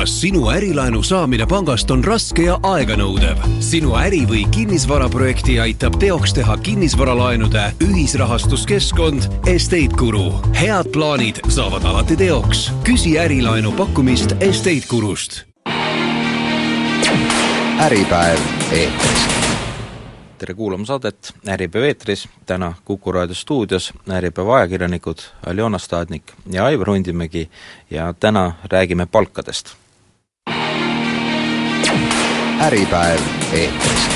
kas sinu ärilaenu saamine pangast on raske ja aeganõudev? sinu äri- või kinnisvaraprojekti aitab teoks teha kinnisvaralaenude ühisrahastuskeskkond Estate Guru. head plaanid saavad alati teoks. küsi ärilaenu pakkumist Estate Gurust. äripäev eetris tere kuulama saadet Äripäev eetris, täna Kuku raadio stuudios Äripäeva ajakirjanikud Aljona Staadnik ja Aivar Hundimägi ja täna räägime palkadest. Äripäev eetris.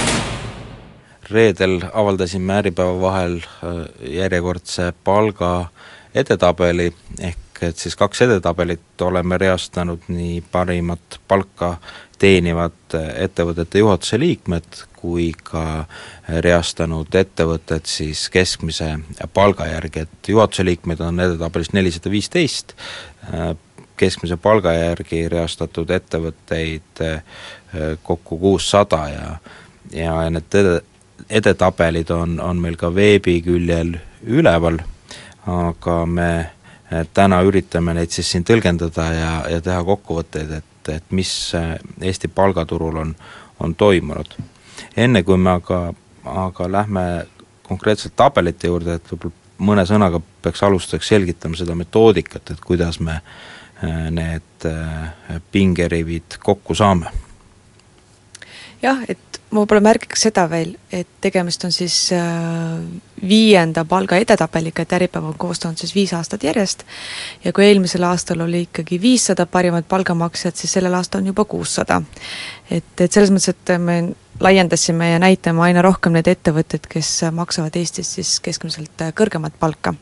reedel avaldasime Äripäeva vahel äh, järjekordse palga edetabeli, ehk et siis kaks edetabelit oleme reastanud nii parimat palka teenivad ettevõtete juhatuse liikmed kui ka reastanud ettevõtted siis keskmise palga järgi, et juhatuse liikmeid on edetabelis nelisada viisteist, keskmise palga järgi reastatud ettevõtteid kokku kuussada ja ja need ede, edetabelid on, on meil ka veebiküljel üleval, aga me täna üritame neid siis siin tõlgendada ja, ja teha kokkuvõtteid, et et, mis Eesti palgaturul on, on toimunud. enne kui me aga, aga lähme konkreetselt tabelite juurde, et võib-olla mõne sõnaga peaks alustuseks selgitama seda metoodikat, et kuidas me äh, need äh, pingerivid kokku saame. jah, et ma võib-olla märgiks seda veel, et tegemist on siis äh, viienda palga edetabeliga, et Äripäev on koostanud siis viis aastat järjest ja kui eelmisel aastal oli ikkagi viissada parimat palgamaksjat, siis sellel aastal on juba kuussada. et, et selles mõttes, et me laiendasime ja näitame aina rohkem neid ettevõtteid, kes maksavad Eestis siis keskmiselt kõrgemat palka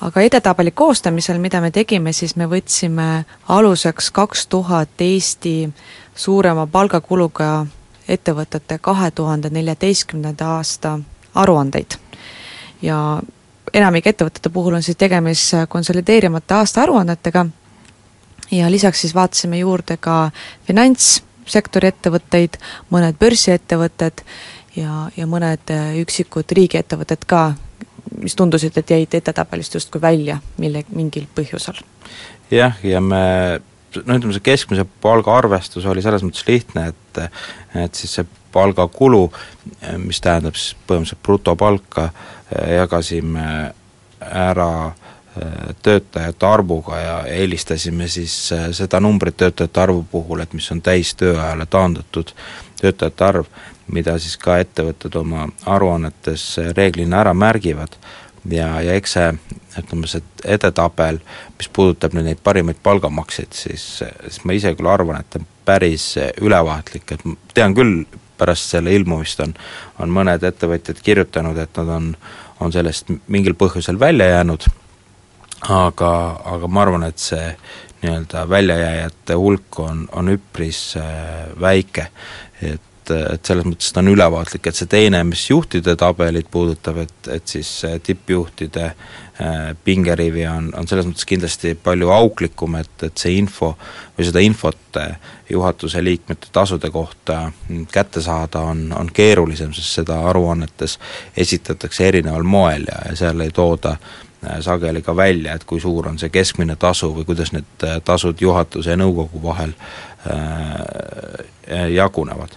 aga edetabeli koostamisel, mida me tegime, siis me võtsime aluseks kaks tuhat Eesti suurema palgakuluga ettevõtete kahe tuhande neljateistkümnenda aasta aruandeid. ja enamike ettevõtete puhul on siis tegemist konsolideerimata aastaaruannetega ja lisaks siis vaatasime juurde ka finantssektori ettevõtteid, mõned börsiettevõtted ja, ja mõned üksikud riigiettevõtted ka, mis tundusid, et jäid edetabelist justkui välja mille, mingil põhjusel. jah, ja me no ütleme, see keskmise palga arvestus oli selles mõttes lihtne, et et siis see palgakulu, mis tähendab siis põhimõtteliselt brutopalka, jagasime ära äh, töötajate arvuga ja eelistasime siis äh, seda numbrit töötajate arvu puhul, et mis on täistööajale taandatud töötajate arv, mida siis ka ettevõtted oma aruannetes reeglina ära märgivad. Ja, ja eks see ütleme, see edetabel, mis puudutab nüüd neid parimaid palgamakseid, siis, siis ma ise küll arvan, et ta on päris ülevaatlik, et tean küll, pärast selle ilmumist on, on mõned ettevõtjad kirjutanud, et nad on, on sellest mingil põhjusel välja jäänud, aga, aga ma arvan, et see nii-öelda väljajääjate hulk on, on üpris äh, väike, et et, et selles mõttes ta on ülevaatlik, et see teine, mis juhtide tabelit puudutab, et, et siis tippjuhtide äh, pingerivi on, on selles mõttes kindlasti palju auklikum, et, et see info või seda infot äh, juhatuse liikmete tasude kohta kätte saada on, on keerulisem, sest seda aruannetes esitatakse erineval moel ja, ja seal ei tooda äh, sageli ka välja, et kui suur on see keskmine tasu või kuidas need tasud juhatuse ja nõukogu vahel äh, jagunevad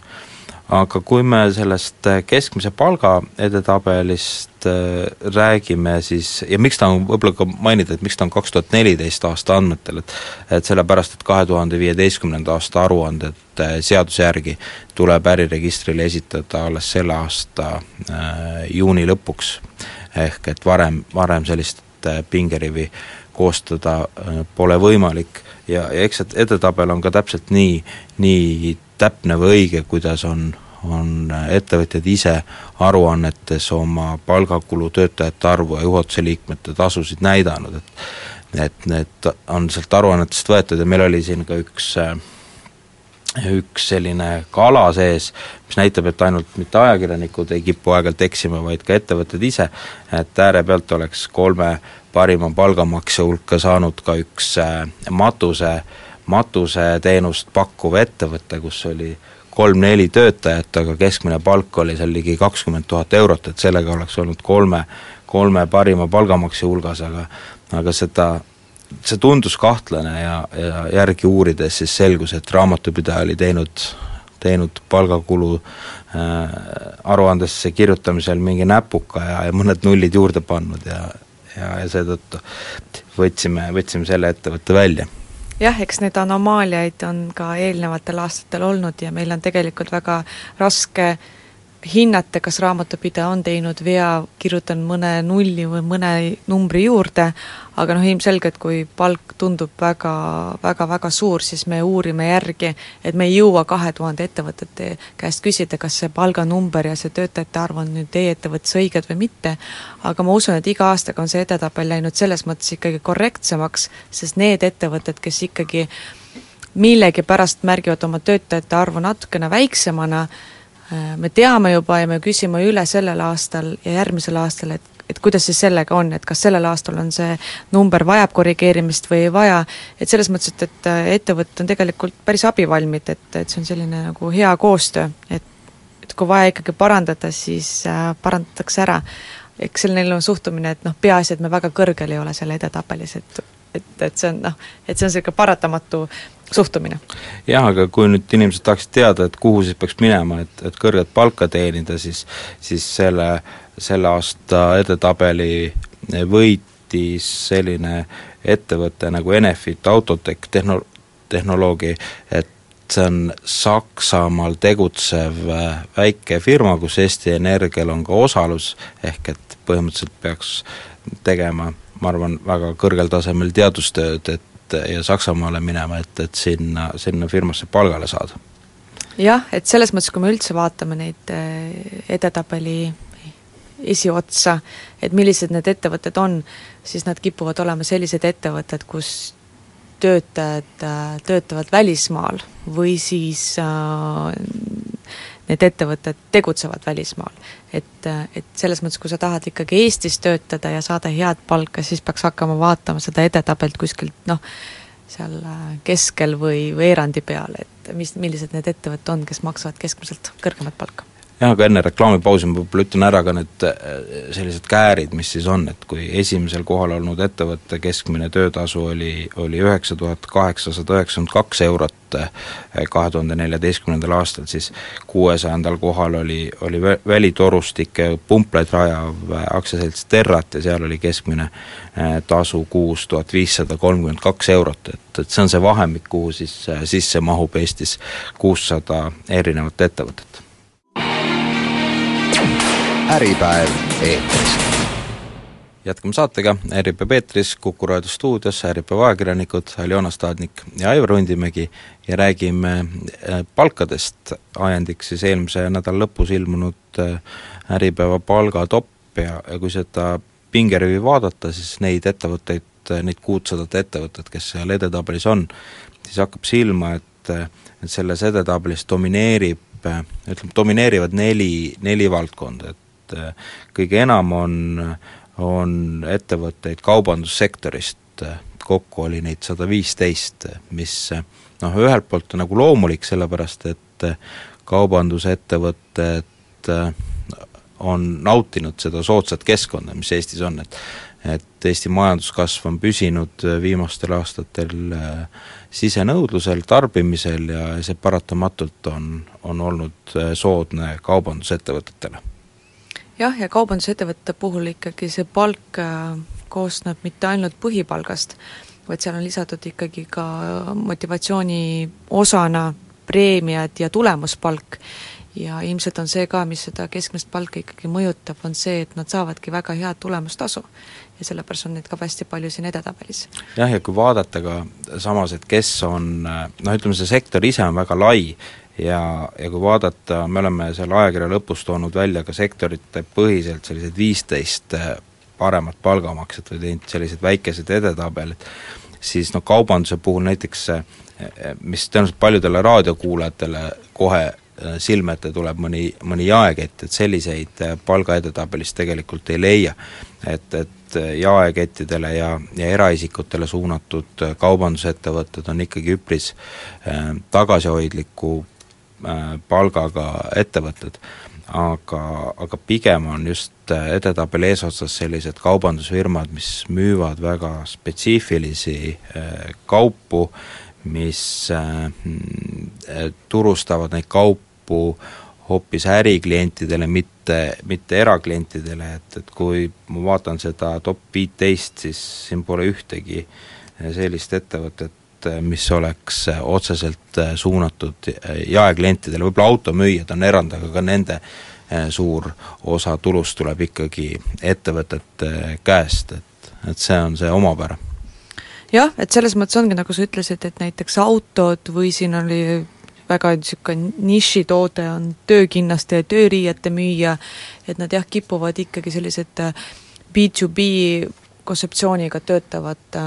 aga kui me sellest äh, keskmise palga edetabelist äh, räägime, siis ja miks ta on, võib-olla ka mainida, et miks ta on kaks tuhat neliteist aasta andmetel, et et sellepärast, et kahe tuhande viieteistkümnenda aasta aruanded äh, seaduse järgi tuleb äriregistrile esitada alles selle aasta juuni lõpuks. ehk et varem, varem sellist pingerivi koostada pole võimalik ja, ja eks see edetabel on ka täpselt nii, nii täpne või õige, kuidas on, on ettevõtjad ise aruannetes oma palgakulu, töötajate arvu ja juhatuse liikmete tasusid näidanud, et et need on sealt aruannetest võetud ja meil oli siin ka üks üks selline kala sees, mis näitab, et ainult mitte ajakirjanikud ei kipu aeg-ajalt eksima, vaid ka ettevõtted ise, et äärepealt oleks kolme parima palgamaksja hulka saanud ka üks matuse, matuseteenust pakkuv ettevõte, kus oli kolm-neli töötajat, aga keskmine palk oli seal ligi kakskümmend tuhat eurot, et sellega oleks olnud kolme, kolme parima palgamaksja hulgas, aga aga seda see tundus kahtlane ja, ja järgi uurides siis selgus, et raamatupidaja oli teinud, teinud palgakulu äh, aruandesse kirjutamisel mingi näpuka ja, ja mõned nullid juurde pannud ja ja, ja seetõttu võtsime, võtsime selle ettevõtte välja jah, eks neid anomaaliaid on ka eelnevatel aastatel olnud ja meil on tegelikult väga raske äh, hinnata, kas raamatupidaja on teinud vea, kirjutanud mõne nulli või mõne numbri juurde, aga noh, ilmselgelt kui palk tundub väga, väga, väga suur, siis me uurime järgi, et me ei jõua kahe tuhande ettevõtete käest küsida, kas see palganumber ja see töötajate arv on nüüd teie ettevõttes õiged või mitte, aga ma usun, et iga aastaga on see edetabel läinud selles mõttes ikkagi korrektsemaks, sest need ettevõtted, kes ikkagi millegipärast märgivad oma töötajate arvu natukene väiksemana, me teame juba ja me küsime üle sellel aastal ja järgmisel aastal, et et kuidas siis sellega on, et kas sellel aastal on see number, vajab korrigeerimist või ei vaja, et selles mõttes, et, et äh, ettevõtted on tegelikult päris abivalmid, et, et see on selline nagu hea koostöö, et et kui vaja ikkagi parandada, siis äh, parandatakse ära. eks selline on suhtumine, et noh, peaasi, et me väga kõrgel ei ole seal edetabelis, et et, et see on noh, et see on niisugune paratamatu suhtumine. jah, aga kui nüüd inimesed tahaksid teada, et kuhu siis peaks minema, et, et kõrget palka teenida, siis siis selle, selle aasta edetabeli võitis selline ettevõte nagu Enefit Autotech tehno-, tehnoloogi, et see on Saksamaal tegutsev äh, väike firma, kus Eesti Energial on ka osalus, ehk et põhimõtteliselt peaks tegema, ma arvan, väga kõrgel tasemel teadustööd, et ja Saksamaale minema, et, et sinna, sinna firmasse palgale saada. jah, et selles mõttes, kui me üldse vaatame neid eh, edetabeli esiotsa, et millised need ettevõtted on, siis nad kipuvad olema sellised ettevõtted, kus töötajad äh, töötavad välismaal või siis äh, need ettevõtted tegutsevad välismaal. et, et selles mõttes, kui sa tahad ikkagi Eestis töötada ja saada head palka, siis peaks hakkama vaatama seda edetabelt kuskilt noh, seal äh, keskel või veerandi peal, et mis, millised need ettevõtted on, kes maksavad keskmiselt kõrgemat palka jah, aga enne reklaamipausi ma võib-olla ütlen ära ka need äh, sellised käärid, mis siis on, et kui esimesel kohal olnud ettevõtte keskmine töötasu oli, oli üheksa tuhat kaheksasada üheksakümmend kaks eurot äh, kahe tuhande neljateistkümnendal aastal, siis kuuesajandal kohal oli, oli välitorustike pumplaid rajav äh, aktsiaselts Terrat ja seal oli keskmine tasu kuus tuhat viissada kolmkümmend kaks eurot, et, et see on see vahemik, kuhu siis sisse mahub Eestis kuussada erinevat ettevõtet Äripäev eetris. jätkame saatega, Äripäev eetris, Kuku raadio stuudios Äripäeva ajakirjanikud Aljona Staadnik ja Aivar Rundimägi. Ja räägime äh, palkadest, ajendiks siis eelmise nädala lõpus ilmunud äh, Äripäeva palgatopp ja, ja kui seda pingerivi vaadata, siis neid ettevõtteid, neid kuutsadat ettevõtet, kes seal edetabelis on, siis hakkab silma, et, et selles edetabelis domineerib ütleme, domineerivad neli, neli valdkonda, et et äh, kõige enam on, on ettevõtteid kaubandussektorist, kokku oli neid sada viisteist, mis noh, ühelt poolt on nagu loomulik, sellepärast et kaubandusettevõtted äh, on nautinud seda soodsat keskkonda, mis Eestis on, et et Eesti majanduskasv on püsinud viimastel aastatel äh, sisenõudlusel, tarbimisel ja see paratamatult on, on olnud soodne kaubandusettevõtetele jah, ja kaubandusettevõtete puhul ikkagi see palk äh, koosneb mitte ainult põhipalgast, vaid seal on lisatud ikkagi ka motivatsiooni osana preemiad ja tulemuspalk. ja ilmselt on see ka, mis seda keskmist palka ikkagi mõjutab, on see, et nad saavadki väga head tulemustasu. ja sellepärast on neid ka hästi palju siin edetabelis. jah, ja kui vaadata ka samas, et kes on noh, ütleme see sektor ise on väga lai, ja, ja kui vaadata, me oleme selle ajakirja lõpus toonud välja ka sektorite põhiselt sellised viisteist äh, paremat palgamaksjat või teinud sellised väikesed edetabelid, siis noh, kaubanduse puhul näiteks äh, mis tõenäoliselt paljudele raadiokuulajatele kohe äh, silme ette tuleb mõni, mõni jaekett, et selliseid palgaedetabelist tegelikult ei leia. et, et jaekettidele ja, ja eraisikutele suunatud kaubandusettevõtted on ikkagi üpris äh, tagasihoidliku Äh, palgaga ettevõtted. aga, aga pigem on just edetabeli eesotsas sellised kaubandusfirmad, mis müüvad väga spetsiifilisi kaupu, mis turustavad neid kaupu hoopis äriklientidele, mitte, mitte eraklientidele, et, et kui ma vaatan seda top viiteist, siis siin pole ühtegi sellist ettevõtet, mis oleks otseselt suunatud jaeklientidele, võib-olla automüüjad on erand, aga ka nende eh, suur osa tulust tuleb ikkagi ettevõtete käest, et, et see on see omapära. Jah, et selles mõttes ongi, nagu sa ütlesid, et näiteks autod või siin oli väga niisugune nišitoode on töökinnaste ja tööriiete müüja, et nad jah, kipuvad ikkagi sellised B2B äh, kontseptsiooniga töötavad äh,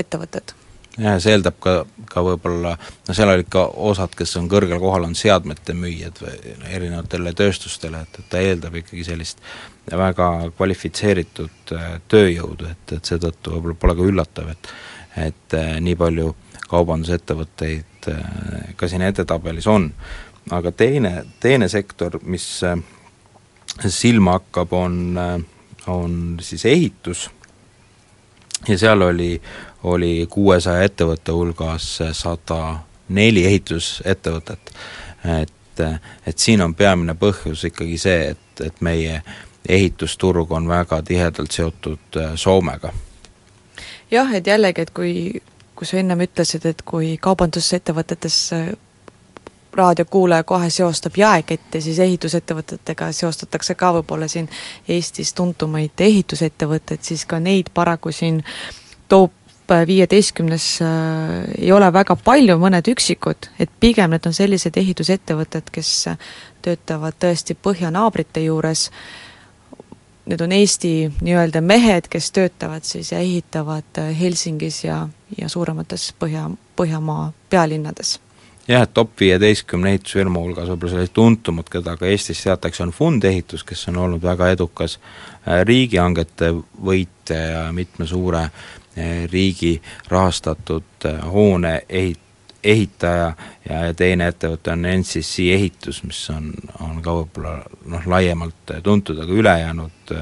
ettevõtted jah, see eeldab ka, ka võib-olla, no seal olid ka osad, kes on kõrgel kohal, on seadmete müüjad või erinevatele tööstustele, et, et ta eeldab ikkagi sellist väga kvalifitseeritud äh, tööjõudu, et, et seetõttu võib-olla pole ka üllatav, et et äh, nii palju kaubandusettevõtteid äh, ka siin edetabelis on. aga teine, teine sektor, mis silma hakkab, on, on siis ehitus ja seal oli, oli kuuesaja ettevõtte hulgas sada neli ehitusettevõtet. et, et siin on peamine põhjus ikkagi see, et, et meie ehitusturg on väga tihedalt seotud Soomega. jah, et jällegi, et kui kui sa ennem ütlesid, et kui kaubandusettevõtetes äh, raadiokuulaja kohe seostab jaekette, siis ehitusettevõtetega seostatakse ka võib-olla siin Eestis tuntumaid ehitusettevõtteid, siis ka neid paraku siin top viieteistkümnes äh, ei ole väga palju, mõned üksikud, et pigem need on sellised ehitusettevõtted, kes töötavad tõesti põhjanaabrite juures need on Eesti nii-öelda mehed, kes töötavad siis ja ehitavad äh, Helsingis ja, ja suuremates Põhja, Põhjamaa pealinnades. jah, et top viieteistkümne ehitusfirma hulgas võib-olla sellised tuntumad, keda ka Eestis teatakse, on Fund Ehitus, kes on olnud väga edukas äh, riigihangete võitja ja mitme suure riigi rahastatud hoone ehit-, ehitaja ja, teine ettevõte on NCC Ehitus, mis on, on ka võib-olla noh, laiemalt tuntud, aga ülejäänud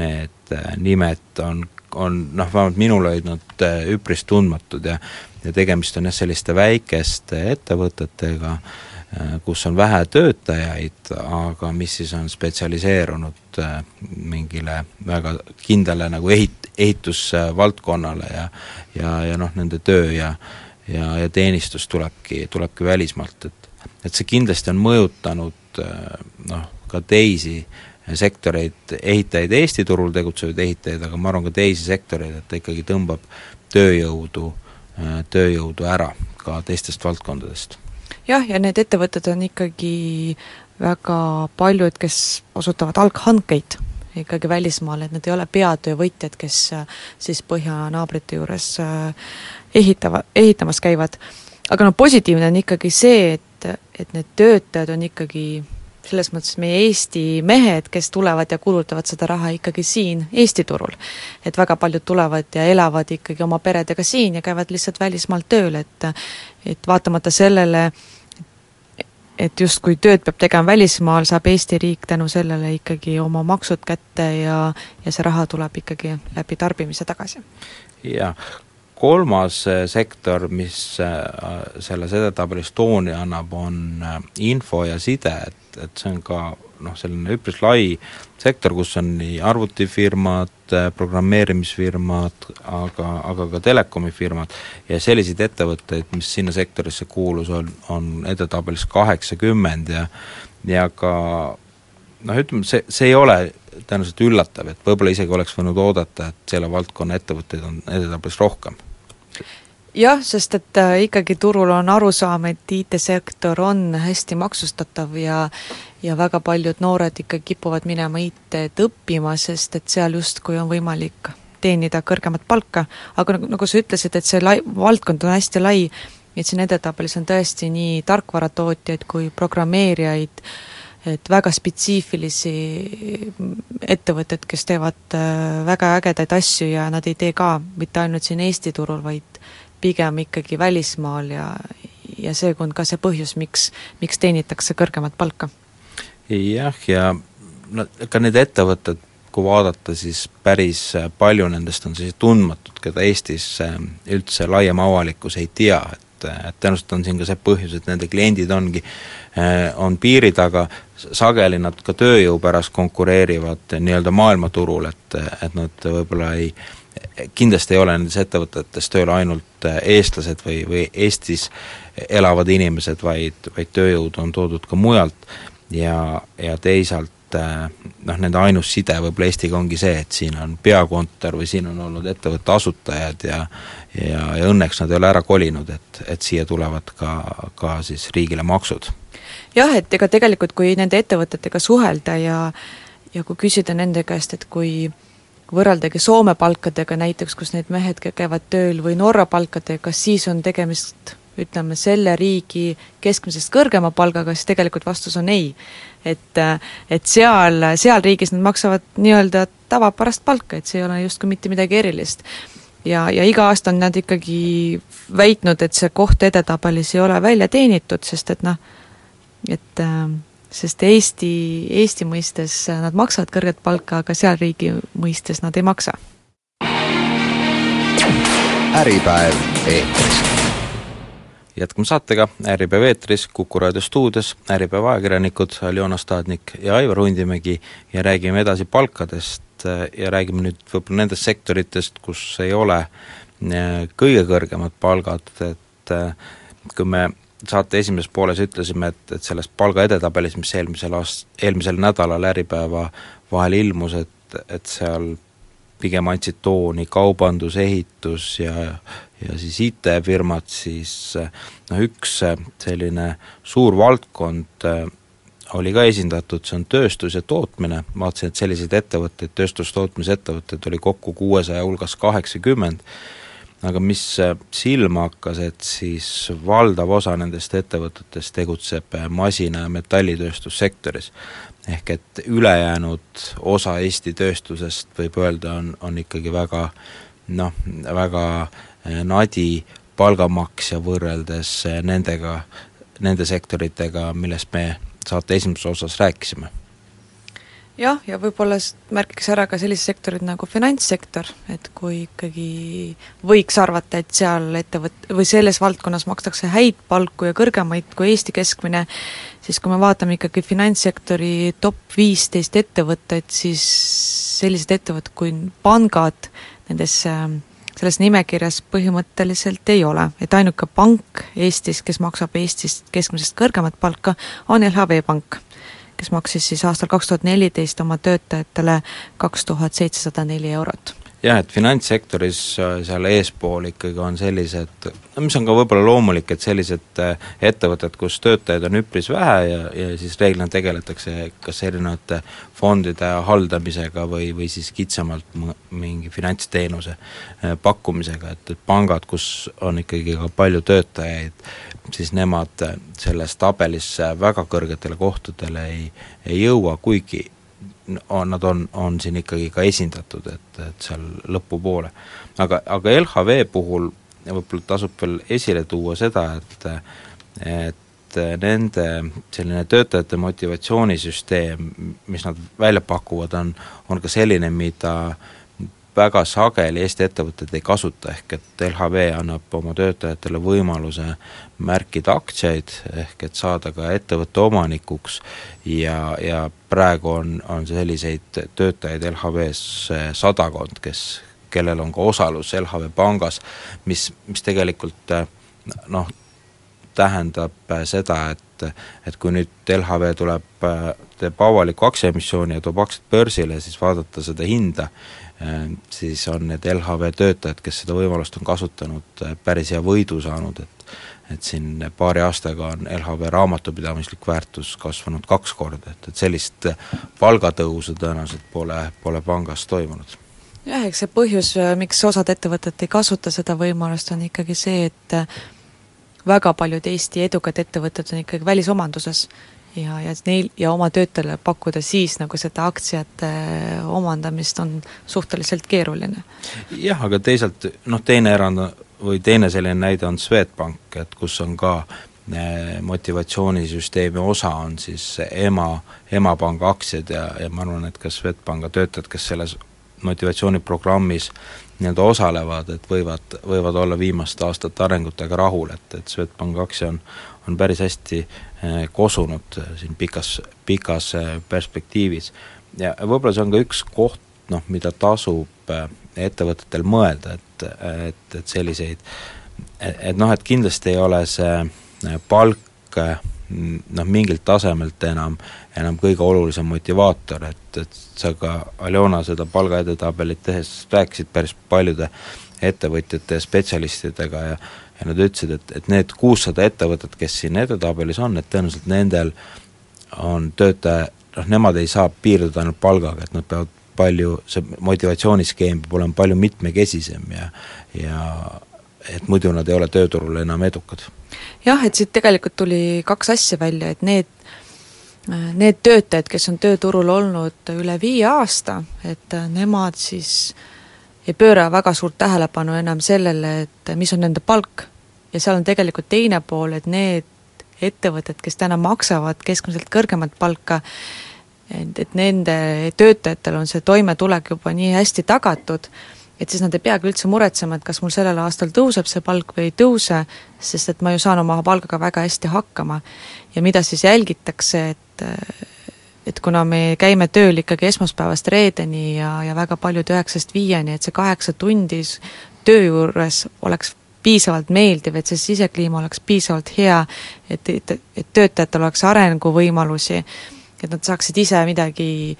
need nimed on, on noh, vähemalt minule hoidnud üpris tundmatud ja ja tegemist on jah, selliste väikeste ettevõtetega, kus on vähe töötajaid, aga mis siis on spetsialiseerunud mingile väga kindlale nagu ehit-, ehitusvaldkonnale ja ja, ja noh, nende töö ja ja, ja teenistus tulebki, tulebki välismaalt, et et see kindlasti on mõjutanud äh, noh, ka teisi sektoreid, ehitajaid, Eesti turul tegutsevaid ehitajaid, aga ma arvan ka teisi sektoreid, et ta ikkagi tõmbab tööjõudu, äh, tööjõudu ära ka teistest valdkondadest. jah, ja need ettevõtted on ikkagi väga paljud, kes osutavad alghankeid ikkagi välismaal, et need ei ole peatöövõtjad, kes äh, siis põhjanaabrite juures ehitava, ehitamas käivad. aga noh, positiivne on ikkagi see, et, et need töötajad on ikkagi selles mõttes meie Eesti mehed, kes tulevad ja kulutavad seda raha ikkagi siin Eesti turul. et väga paljud tulevad ja elavad ikkagi oma peredega siin ja käivad lihtsalt välismaalt tööl, et et vaatamata sellele, et justkui tööd peab tegema välismaal, saab Eesti riik tänu sellele ikkagi oma maksud kätte ja ja see raha tuleb ikkagi läbi tarbimise tagasi. jah, kolmas äh, sektor, mis äh, selles edetabelis tooni annab, on äh, info ja side, et, et see on ka noh, selline üpris lai sektor, kus on nii arvutifirmad, programmeerimisfirmad, aga, aga ka telekomifirmad. Ja selliseid ettevõtteid, mis sinna sektorisse kuulus, on, on edetabelis kaheksakümmend ja ja ka noh, ütleme, see, see ei ole tõenäoliselt üllatav, et võib-olla isegi oleks võinud oodata, et selle valdkonna ettevõtteid on edetabelis rohkem jah, sest et äh, ikkagi turul on arusaam, et IT-sektor on hästi maksustatav ja ja väga paljud noored ikka kipuvad minema IT-d õppima, sest et seal justkui on võimalik teenida kõrgemat palka, aga nagu, nagu sa ütlesid, et see lai, valdkond on hästi lai, et siin edetabelis on tõesti nii tarkvaratootjaid kui programmeerijaid, et väga spetsiifilisi ettevõtted, kes teevad äh, väga ägedaid asju ja nad ei tee ka mitte ainult siin Eesti turul, vaid pigem ikkagi välismaal ja, ja see on ka see põhjus, miks, miks teenitakse kõrgemat palka. jah, ja no ega need ettevõtted, kui vaadata, siis päris palju nendest on sellised tundmatud, keda Eestis üldse laiem avalikkus ei tea, et et tõenäoliselt on siin ka see põhjus, et nende kliendid ongi, on piiri taga, sageli nad ka tööjõu pärast konkureerivad nii-öelda maailmaturul, et, et nad võib-olla ei, kindlasti ei ole nendes ettevõtetes tööl ainult eestlased või, või Eestis elavad inimesed, vaid, vaid tööjõud on toodud ka mujalt ja, ja teisalt noh, nende ainus side võib-olla Eestiga ongi see, et siin on peakontor või siin on olnud ettevõtte asutajad ja ja, ja õnneks nad ei ole ära kolinud, et, et siia tulevad ka, ka siis riigile maksud. jah, et ega tegelikult, kui nende ettevõtetega suhelda ja ja kui küsida nende käest, et kui võrreldagi Soome palkadega näiteks, kus need mehed käivad tööl, või Norra palkadega, siis on tegemist ütleme, selle riigi keskmisest kõrgema palgaga, siis tegelikult vastus on ei. et, et seal, seal riigis nad maksavad nii-öelda tavapärast palka, et see ei ole justkui mitte midagi erilist. ja, ja iga aasta on nad ikkagi väitnud, et see koht edetabelis ei ole välja teenitud, sest et noh, et sest Eesti, Eesti mõistes nad maksavad kõrget palka, aga seal riigi mõistes nad ei maksa. äripäev eetris jätkame saatega Äripäev eetris, Kuku raadio stuudios Äripäeva ajakirjanikud Aljona Stadnik ja Aivar Hundimägi ja räägime edasi palkadest ja räägime nüüd võib-olla nendest sektoritest, kus ei ole eh, kõige kõrgemad palgad, et eh, kui me saate esimeses pooles ütlesime, et, et selles palga edetabelis, mis eelmisel aast-, eelmisel nädalal Äripäeva vahel ilmus, et, et seal pigem andsid tooni kaubandus, ehitus ja ja siis IT-firmad, siis noh, üks selline suur valdkond äh, oli ka esindatud, see on tööstus ja tootmine, vaatasin, et selliseid ettevõtteid, tööstustootmisettevõtteid oli kokku kuuesaja hulgas kaheksakümmend, aga mis silma hakkas, et siis valdav osa nendest ettevõtetest tegutseb äh, masina- ja metallitööstussektoris. ehk et ülejäänud osa Eesti tööstusest, võib öelda, on, on ikkagi väga noh, väga Eh, nadi palgamaksja võrreldes eh, nendega, nende sektoritega, millest me saate esimeses osas rääkisime. Jah, ja võib-olla märkiks ära ka sellised sektorid nagu finantssektor, et kui ikkagi võiks arvata, et seal ettevõt-, või selles valdkonnas makstakse häid palku ja kõrgemaid kui Eesti keskmine, siis kui me vaatame ikkagi finantssektori top viisteist ettevõtteid, siis sellised ettevõtted kui pangad nendes äh, selles nimekirjas põhimõtteliselt ei ole, et ainuke pank Eestis, kes maksab Eestist keskmisest kõrgemat palka, on LHV Pank, kes maksis siis aastal kaks tuhat neliteist oma töötajatele kaks tuhat seitsesada neli eurot jah, et finantssektoris äh, seal eespool ikkagi on sellised, no mis on ka võib-olla loomulik, et sellised äh, ettevõtted, kus töötajaid on üpris vähe ja, ja siis reeglina tegeletakse kas erinevate fondide haldamisega või, või siis kitsamalt mingi finantsteenuse äh, pakkumisega, et, et pangad, kus on ikkagi ka palju töötajaid, siis nemad selles tabelis väga kõrgetele kohtadele ei, ei jõua, kuigi on, nad on, on siin ikkagi ka esindatud, et, et seal lõpupoole. aga, aga LHV puhul võib-olla tasub veel esile tuua seda, et et nende selline töötajate motivatsioonisüsteem, mis nad välja pakuvad, on, on ka selline, mida väga sageli Eesti ettevõtted ei kasuta, ehk et LHV annab oma töötajatele võimaluse märkida aktsiaid, ehk et saada ka ettevõtte omanikuks ja, ja praegu on, on selliseid töötajaid LHV-s sadakond, kes, kellel on ka osalus LHV pangas, mis, mis tegelikult noh, tähendab seda, et et kui nüüd LHV tuleb, teeb avaliku aktsiaemissiooni ja toob aktsiad börsile, siis vaadata seda hinda, siis on need LHV töötajad, kes seda võimalust on kasutanud, päris hea võidu saanud, et et siin paari aastaga on LHV raamatupidamislik väärtus kasvanud kaks korda, et, et sellist palgatõusu tõenäoliselt pole, pole pangas toimunud. Jah, eks see põhjus, miks osad ettevõtted ei kasuta seda võimalust, on ikkagi see, et väga paljud Eesti edukad ettevõtted on ikkagi välisomanduses ja, ja neil ja oma töötajale pakkuda siis nagu seda aktsiate omandamist on suhteliselt keeruline. jah, aga teisalt noh, teine erand või teine selline näide on Swedbank, et kus on ka motivatsioonisüsteemi osa on siis ema, emapanga aktsiad ja, ja ma arvan, et ka Swedbanka töötajad, kes selles motivatsiooniprogrammis nii-öelda osalevad, et võivad, võivad olla viimaste aastate arengutega rahul, et, et Swedbanki aktsia on, on päris hästi eh, kosunud eh, siin pikas, pikas eh, perspektiivis. ja võib-olla see on ka üks koht, noh, mida tasub ettevõtetel mõelda, et, et, et selliseid, et noh, et kindlasti ei ole see palk noh, mingilt tasemelt enam, enam kõige olulisem motivaator, et, et sa ka, Aljona, seda palgaedetabelit tehes rääkisid päris paljude ettevõtjate ja spetsialistidega ja ja nad ütlesid, et, et need kuussada ettevõtet, kes siin edetabelis on, et tõenäoliselt nendel on töötaja, noh, nemad ei saa piirduda ainult palgaga, et nad peavad palju, see motivatsiooniskeem peab olema palju mitmekesisem ja ja et muidu nad ei ole tööturul enam edukad jah, et siit tegelikult tuli kaks asja välja, et need, need töötajad, kes on tööturul olnud üle viie aasta, et nemad siis ei pööra väga suurt tähelepanu enam sellele, et mis on nende palk. ja seal on tegelikult teine pool, et need ettevõtted, kes täna maksavad keskmiselt kõrgemat palka, et, et nende töötajatel on see toimetulek juba nii hästi tagatud, et siis nad ei peagi üldse muretsema, et kas mul sellel aastal tõuseb see palk või ei tõuse, sest et ma ju saan oma palgaga väga hästi hakkama. ja mida siis jälgitakse, et et kuna me käime tööl ikkagi esmaspäevast reedeni ja, ja väga paljud üheksast viieni, et see kaheksa tundi töö juures oleks piisavalt meeldiv, et see sisekliima oleks piisavalt hea, et, et, et töötajatel oleks arenguvõimalusi, et nad saaksid ise midagi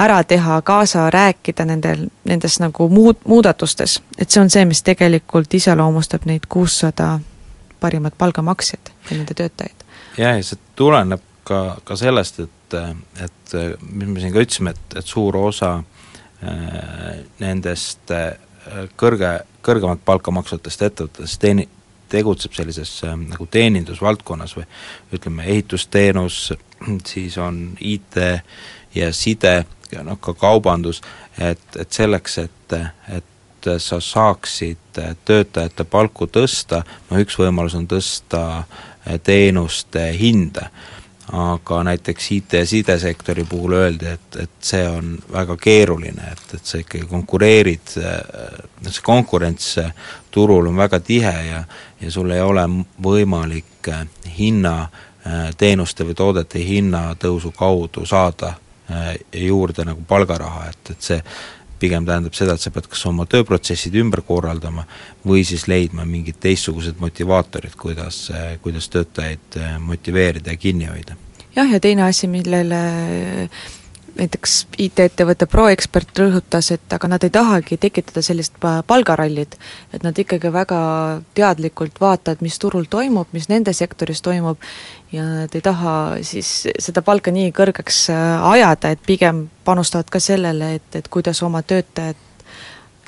ära teha, kaasa rääkida nendel, nendes nagu muud, muudatustes. et see on see, mis tegelikult iseloomustab neid kuussada parimat palgamaksjat ja nende töötajaid. jah, ja see tuleneb ka, ka sellest, et, et mis me siin ka ütlesime, et, et suur osa äh, nendest äh, kõrge, kõrgemat palka maksvatest ettevõtetest teeni-, tegutseb sellises äh, nagu teenindusvaldkonnas või ütleme, ehitusteenus, siis on IT ja side ja noh, ka kaubandus, et, et selleks, et, et sa saaksid töötajate palku tõsta, no üks võimalus on tõsta teenuste hinda, aga näiteks IT- ja sidesektori puhul öeldi, et, et see on väga keeruline, et, et sa ikkagi konkureerid, see konkurents turul on väga tihe ja ja sul ei ole võimalik hinna, teenuste või toodete hinnatõusu kaudu saada Äh, juurde nagu palgaraha, et, et see pigem tähendab seda, et sa pead kas oma tööprotsessid ümber korraldama või siis leidma mingid teistsugused motivaatorid, kuidas, kuidas töötajaid motiveerida ja kinni hoida. jah, ja teine asi, millele näiteks IT-ettevõtte ProExpert rõhutas, et aga nad ei tahagi tekitada sellist palgarallit, et nad ikkagi väga teadlikult vaatavad, mis turul toimub, mis nende sektoris toimub, ja nad ei taha siis seda palka nii kõrgeks äh, ajada, et pigem panustavad ka sellele, et, et kuidas oma töötajad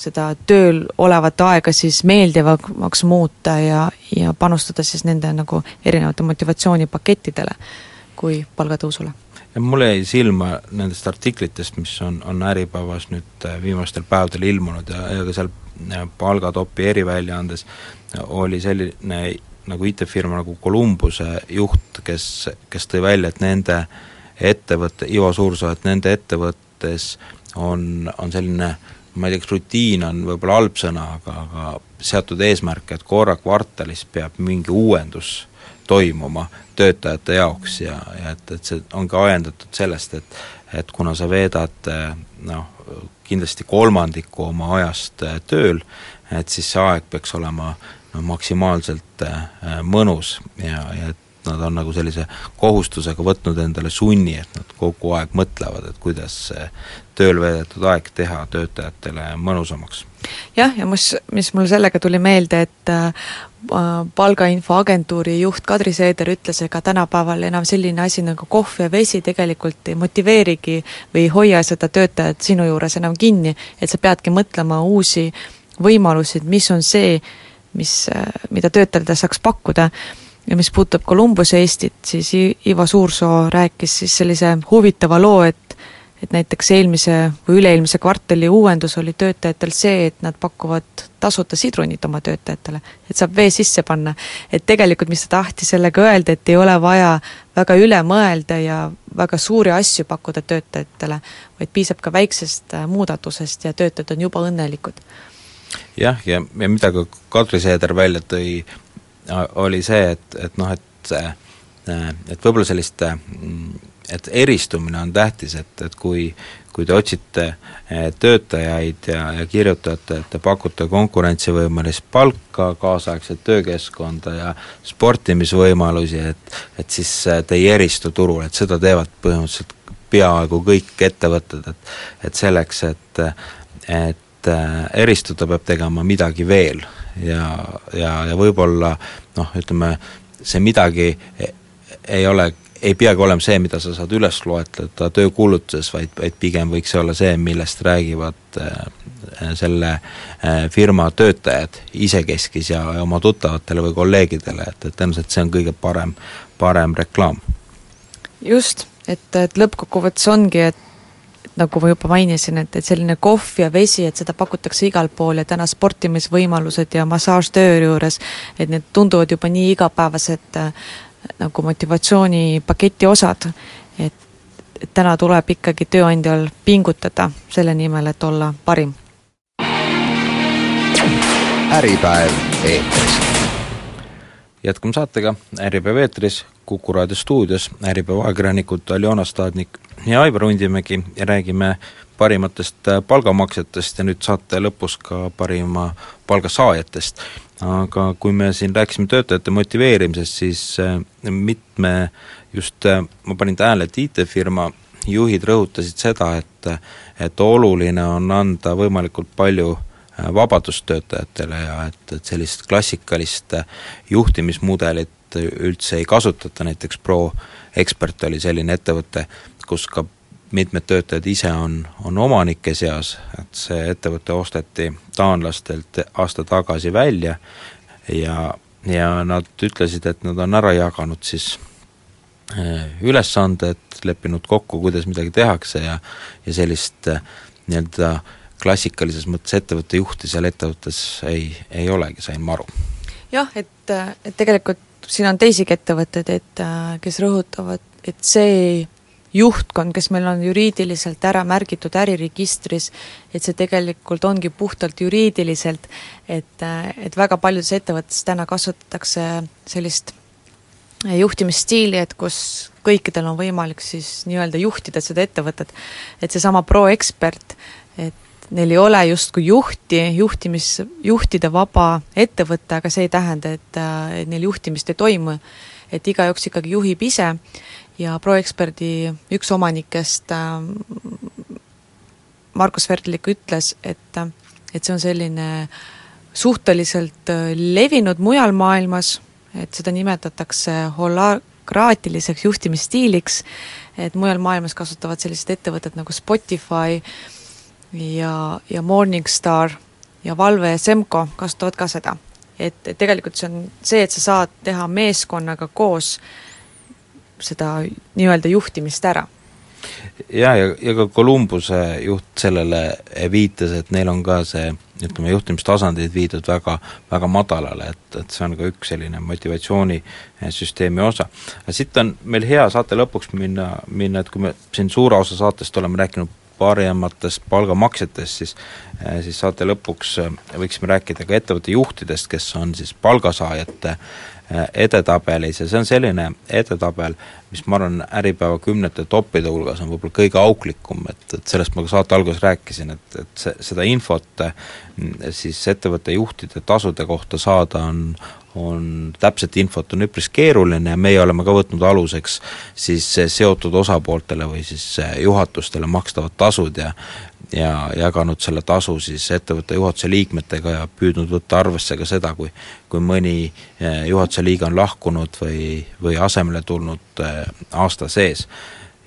seda tööl olevat aega siis meeldivamaks muuta ja, ja panustada siis nende nagu erinevate motivatsioonipakettidele kui palgatõusule mulle jäi silma nendest artiklitest, mis on, on Äripäevas nüüd äh, viimastel päevadel ilmunud ja, ja ka seal äh, palgatopi eriväljaandes oli selline nagu IT-firma nagu Columbuse juht, kes, kes tõi välja, et nende ettevõte, Ivo Suursoo, et nende ettevõttes on, on selline ma ei tea, kas rutiin on võib-olla halb sõna, aga, aga seatud eesmärk, et korra kvartalis peab mingi uuendus toimuma töötajate jaoks ja, ja et, et see ongi ajendatud sellest, et et kuna sa veedad noh, kindlasti kolmandiku oma ajast äh, tööl, et siis see aeg peaks olema no maksimaalselt äh, mõnus ja, ja et nad on nagu sellise kohustusega võtnud endale sunni, et nad kogu aeg mõtlevad, et kuidas see tööl veedetud aeg teha töötajatele mõnusamaks. jah, ja mis, mis mul sellega tuli meelde, et äh, palgainfoagentuuri juht Kadri Seeder ütles, ega tänapäeval enam selline asi nagu kohv ja vesi tegelikult ei motiveerigi või ei hoia seda töötajat sinu juures enam kinni, et sa peadki mõtlema uusi võimalusi, et mis on see, mis, mida töötajatele saaks pakkuda ja mis puudutab Columbuse Eestit, siis Ivo Suursoo rääkis siis sellise huvitava loo, et et näiteks eelmise või üle-eelmise kvartali uuendus oli töötajatel see, et nad pakuvad tasuta sidrunit oma töötajatele, et saab vee sisse panna. et tegelikult, mis ta tahtis sellega öelda, et ei ole vaja väga üle mõelda ja väga suuri asju pakkuda töötajatele, vaid piisab ka väiksest äh, muudatusest ja töötajad on juba õnnelikud. jah, ja, ja mida ka Kadri Seeder välja tõi, oli see, et, et noh, et Äh, et võib-olla sellist, äh, et eristumine on tähtis, et, et kui kui te otsite äh, töötajaid ja, ja kirjutate, et te pakute konkurentsivõimelist palka, kaasaegset töökeskkonda ja sportimisvõimalusi, et et siis te ei eristu turul, et seda teevad põhimõtteliselt peaaegu kõik ettevõtted, et et selleks, et et eristuda, peab tegema midagi veel ja, ja, ja võib-olla noh, ütleme, see midagi ei ole, ei peagi olema see, mida sa saad üles loetleda töökuulutuses, vaid, vaid pigem võiks see olla see, millest räägivad äh, selle äh, firma töötajad isekeskis ja oma tuttavatele või kolleegidele, et, et tõenäoliselt see on kõige parem, parem reklaam. just, et, et lõppkokkuvõttes ongi, et nagu ma juba mainisin, et, et selline kohv ja vesi, et seda pakutakse igal pool ja täna sportimisvõimalused ja massaaž töö juures, et need tunduvad juba nii igapäevased nagu motivatsioonipaketi osad, et, et täna tuleb ikkagi tööandjal pingutada selle nimel, et olla parim. äripäev eetris. jätkame saatega Äripäev eetris, Kuku raadio stuudios Äripäeva ajakirjanikud Aljona Staadnik ja Aivar Undimägi ja räägime parimatest palgamaksetest ja nüüd saate lõpus ka parima palgasaajatest aga kui me siin rääkisime töötajate motiveerimisest, siis äh, mitme just, äh, ma panin tähele, et IT-firma juhid rõhutasid seda, et et oluline on anda võimalikult palju äh, vabadust töötajatele ja et, et sellist klassikalist juhtimismudelit üldse ei kasutata, näiteks ProExpert oli selline ettevõte, kus ka mitmed töötajad ise on, on omanike seas, et see ettevõte osteti taanlastelt aasta tagasi välja ja, ja nad ütlesid, et nad on ära jaganud siis eh, ülesanded, leppinud kokku, kuidas midagi tehakse ja ja sellist eh, nii-öelda klassikalises mõttes ettevõtte juhti seal ettevõttes ei, ei olegi, sain ma aru. jah, et, et tegelikult siin on teisigi ettevõtteid, et kes rõhutavad, et see juhtkond, kes meil on juriidiliselt ära märgitud äriregistris, et see tegelikult ongi puhtalt juriidiliselt, et, et väga paljudes ettevõtetes täna kasutatakse sellist juhtimisstiili, et kus kõikidel on võimalik siis nii-öelda juhtida seda ettevõtet. et seesama ProExpert, et neil ei ole justkui juhti, juhtimis, juhtida vaba ettevõte, aga see ei tähenda, et, et neil juhtimist ei toimu, et igaüks ikkagi juhib ise ja ProExperdi üks omanikest ähm, Markus Verdlik ütles, et, et see on selline suhteliselt äh, levinud mujal maailmas, et seda nimetatakse holakraatiliseks juhtimisstiiliks, et mujal maailmas kasutavad sellised ettevõtted nagu Spotify ja, ja Morningstar ja Valve ja Semco kasutavad ka seda. et, et tegelikult see on see, et sa saad teha meeskonnaga koos seda nii-öelda juhtimist ära. jaa, ja, ja ka Columbuse juht sellele viitas, et neil on ka see ütleme, juhtimistasandid viidud väga, väga madalale, et, et see on ka üks selline motivatsioonisüsteemi osa. siit on meil hea saate lõpuks minna, minna, et kui me siin suure osa saatest oleme rääkinud parimatest palgamaksetest, siis siis saate lõpuks võiksime rääkida ka ettevõtte juhtidest, kes on siis palgasaajate Äh, edetabelis ja see on selline edetabel, mis ma arvan, Äripäeva kümnete toppide hulgas on võib-olla kõige auklikum, et, et sellest ma ka saate alguses rääkisin, et, et see, seda infot mm, siis ettevõtte juhtide tasude kohta saada on, on, täpset infot on üpris keeruline ja meie oleme ka võtnud aluseks siis seotud osapooltele või siis juhatustele makstavad tasud ja ja jaganud selle tasu siis ettevõtte juhatuse liikmetega ja püüdnud võtta arvesse ka seda, kui kui mõni eh, juhatuse liige on lahkunud või, või asemele tulnud eh, aasta sees.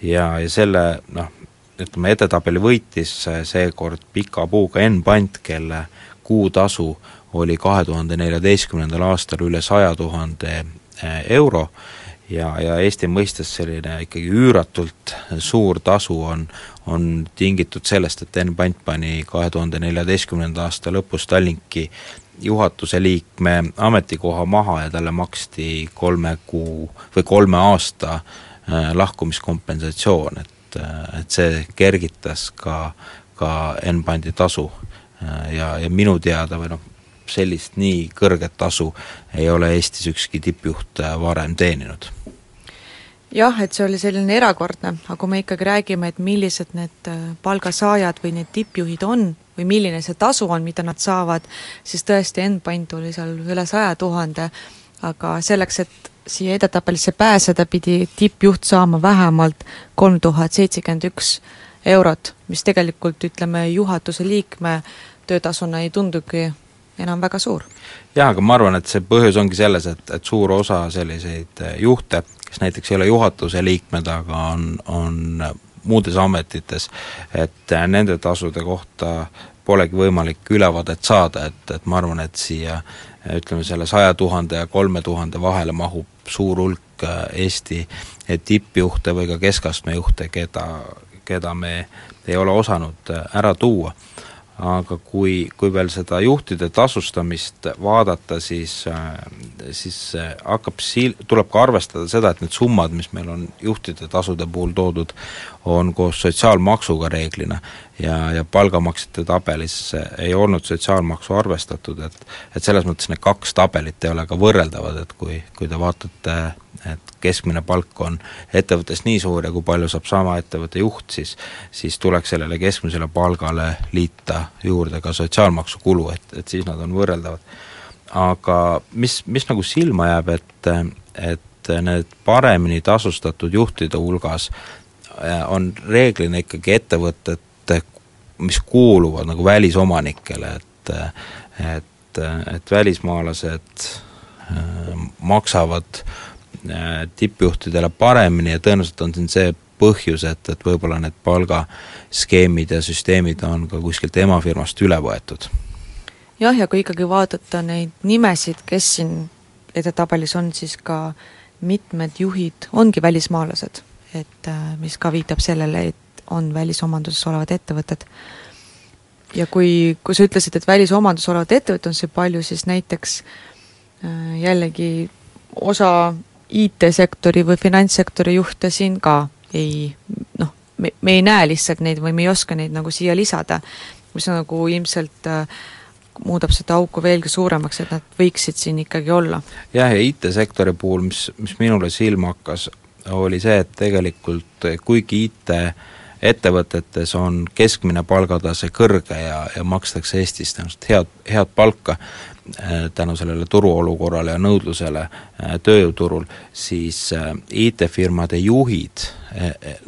ja, ja selle noh, ütleme edetabeli võitis seekord pika puuga Enn Pant, kelle kuutasu oli kahe tuhande neljateistkümnendal aastal üle saja tuhande eh, euro ja, ja Eesti mõistes selline ikkagi üüratult suur tasu on, on tingitud sellest, et Enn Pant pani kahe tuhande neljateistkümnenda aasta lõpus Tallinki juhatuse liikme ametikoha maha ja talle maksti kolme kuu või kolme aasta äh, lahkumiskompensatsioon, et, äh, et see kergitas ka, ka Enbandi tasu äh, ja, ja minu teada või noh, sellist nii kõrget tasu ei ole Eestis ükski tippjuht varem teeninud. Jah, et see oli selline erakordne, aga kui me ikkagi räägime, et millised need äh, palgasaajad või need tippjuhid on või milline see tasu on, mida nad saavad, siis tõesti Enpant oli seal üle saja tuhande, aga selleks, et siia edetabelisse pääseda, pidi tippjuht saama vähemalt kolm tuhat seitsekümmend üks eurot, mis tegelikult ütleme, juhatuse liikme töötasuna ei tundugi enam väga suur. jah, aga ma arvan, et see põhjus ongi selles, et, et suur osa selliseid äh, juhte, kes näiteks ei ole juhatuse liikmed, aga on, on muudes ametites, et äh, nende tasude kohta polegi võimalik ülevaadet saada, et, et ma arvan, et siia ütleme, selle saja tuhande ja kolme tuhande vahele mahub suur hulk Eesti tippjuhte või ka keskastme juhte, keda, keda me ei ole osanud ära tuua aga kui, kui veel seda juhtide tasustamist vaadata, siis, siis hakkab sil-, tuleb ka arvestada seda, et need summad, mis meil on juhtide tasude puhul toodud, on koos sotsiaalmaksuga reeglina ja, ja palgamaksete tabelis ei olnud sotsiaalmaksu arvestatud, et et selles mõttes need kaks tabelit ei ole ka võrreldavad, et kui, kui te vaatate et keskmine palk on ettevõttes nii suur ja kui palju saab sama ettevõtte juht, siis siis tuleks sellele keskmisele palgale liita juurde ka sotsiaalmaksu kulu, et, et siis nad on võrreldavad. aga mis, mis nagu silma jääb, et, et need paremini tasustatud juhtide hulgas on reeglina ikkagi ettevõtted, mis kuuluvad nagu välisomanikele, et et, et välismaalased äh, maksavad Äh, tippjuhtidele paremini ja tõenäoliselt on siin see põhjus, et, et võib-olla need palgaskeemid ja süsteemid on ka kuskilt emafirmast üle võetud. jah, ja kui ikkagi vaadata neid nimesid, kes siin edetabelis on, siis ka mitmed juhid ongi välismaalased, et äh, mis ka viitab sellele, et on välisomanduses olevad ettevõtted. ja kui, kui sa ütlesid, et välisomanduses olevad ettevõtted on see palju, siis näiteks äh, jällegi osa IT-sektori või finantssektori juhte siin ka ei noh, me, me ei näe lihtsalt neid või me ei oska neid nagu siia lisada, mis nagu ilmselt äh, muudab seda auku veelgi suuremaks, et nad võiksid siin ikkagi olla. jah, ja IT-sektori puhul, mis, mis minule silma hakkas, oli see, et tegelikult kuigi IT ettevõtetes on keskmine palgatase kõrge ja, ja makstakse Eestis tõenäoliselt head, head palka, Äh, tänu sellele turuolukorrale ja nõudlusele äh, tööjõuturul, siis IT-firmade juhid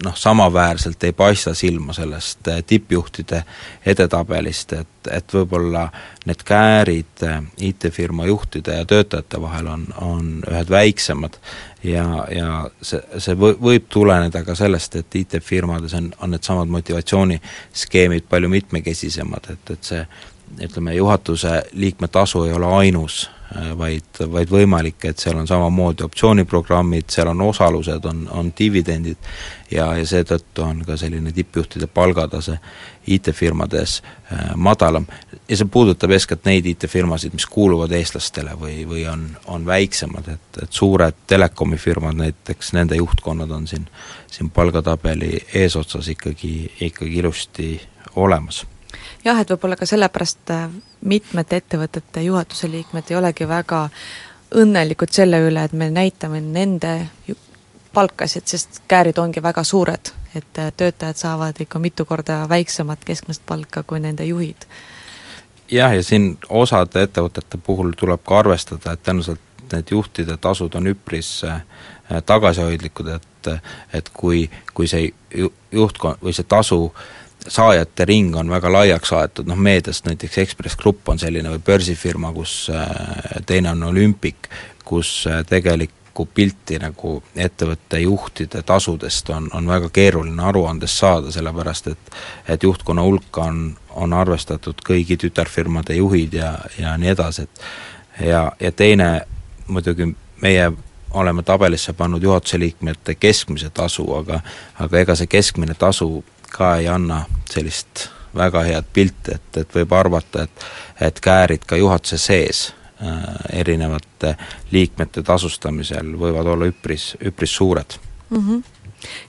noh, samaväärselt ei paista silma sellest tippjuhtide edetabelist, et, et võib-olla need käärid IT-firma juhtide ja töötajate vahel on, on ühed väiksemad ja, ja see, see või, võib tuleneda ka sellest, et IT-firmades on, on needsamad motivatsiooniskeemid palju mitmekesisemad, et, et see ütleme, juhatuse liikme tasu ei ole ainus, vaid, vaid võimalik, et seal on samamoodi optsiooniprogrammid, seal on osalused, on, on dividendid ja, ja seetõttu on ka selline tippjuhtide palgatase IT-firmades äh, madalam. ja see puudutab eeskätt neid IT-firmasid, mis kuuluvad eestlastele või, või on, on väiksemad, et, et suured telekomi firmad näiteks, nende juhtkonnad on siin, siin palgatabeli eesotsas ikkagi, ikkagi ilusti olemas jah, et võib-olla ka sellepärast äh, mitmete ettevõtete juhatuse liikmed ei olegi väga õnnelikud selle üle, et me näitame nende palkasid, sest käärid ongi väga suured, et äh, töötajad saavad ikka mitu korda väiksemat keskmist palka kui nende juhid. jah, ja siin osade ettevõtete puhul tuleb ka arvestada, et tõenäoliselt need juhtide tasud on üpris äh, tagasihoidlikud, et et kui, kui see juhtkond või see tasu äh, saajate ring on väga laiaks aetud, noh meediast näiteks Ekspress Grupp on selline või börsifirma, kus äh, teine on Olympic, kus äh, tegelikku pilti nagu ettevõtte juhtide tasudest on, on väga keeruline aruandest saada, sellepärast et et juhtkonna hulka on, on arvestatud kõigi tütarfirmade juhid ja, ja nii edasi, et ja, ja teine muidugi meie oleme tabelisse pannud juhatuse liikmete keskmise tasu, aga aga ega see keskmine tasu ka ei anna sellist väga head pilti, et, et võib arvata, et et käärid ka juhatuse sees äh, erinevate liikmete tasustamisel võivad olla üpris, üpris suured mm. -hmm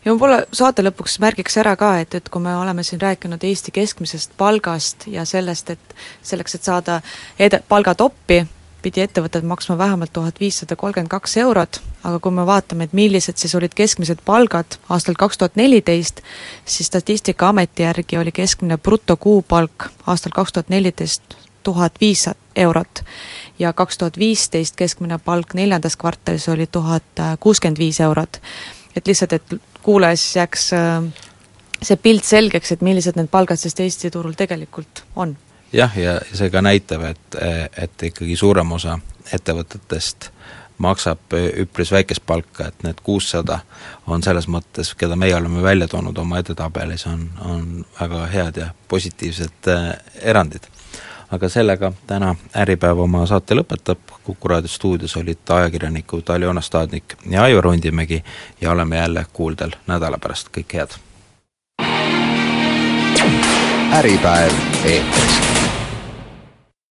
ja võib-olla saate lõpuks märgiks ära ka, et, et kui me oleme siin rääkinud Eesti keskmisest palgast ja sellest, et selleks, et saada ed-, palgatoppi, pidi ettevõtted maksma vähemalt tuhat viissada kolmkümmend kaks eurot, aga kui me vaatame, et millised siis olid keskmised palgad aastal kaks tuhat neliteist, siis Statistikaameti järgi oli keskmine brutokuupalk aastal kaks tuhat neliteist tuhat viissada eurot ja kaks tuhat viisteist keskmine palk neljandas kvartalis oli tuhat kuuskümmend viis eurot. et lihtsalt, et kuulaja siis jääks äh, see pilt selgeks, et millised need palgad siis Eesti turul tegelikult on jah, ja see ka näitab, et, et ikkagi suurem osa ettevõtetest maksab üpris väikest palka, et need kuussada on selles mõttes, keda meie oleme välja toonud oma edetabelis, on, on väga head ja positiivsed äh, erandid. aga sellega täna Äripäev oma saate lõpetab, Kuku raadio stuudios olid ajakirjanikud Aljona Staadnik ja Aivar Hundimägi ja oleme jälle kuuldel nädala pärast, kõike head! äripäev eetris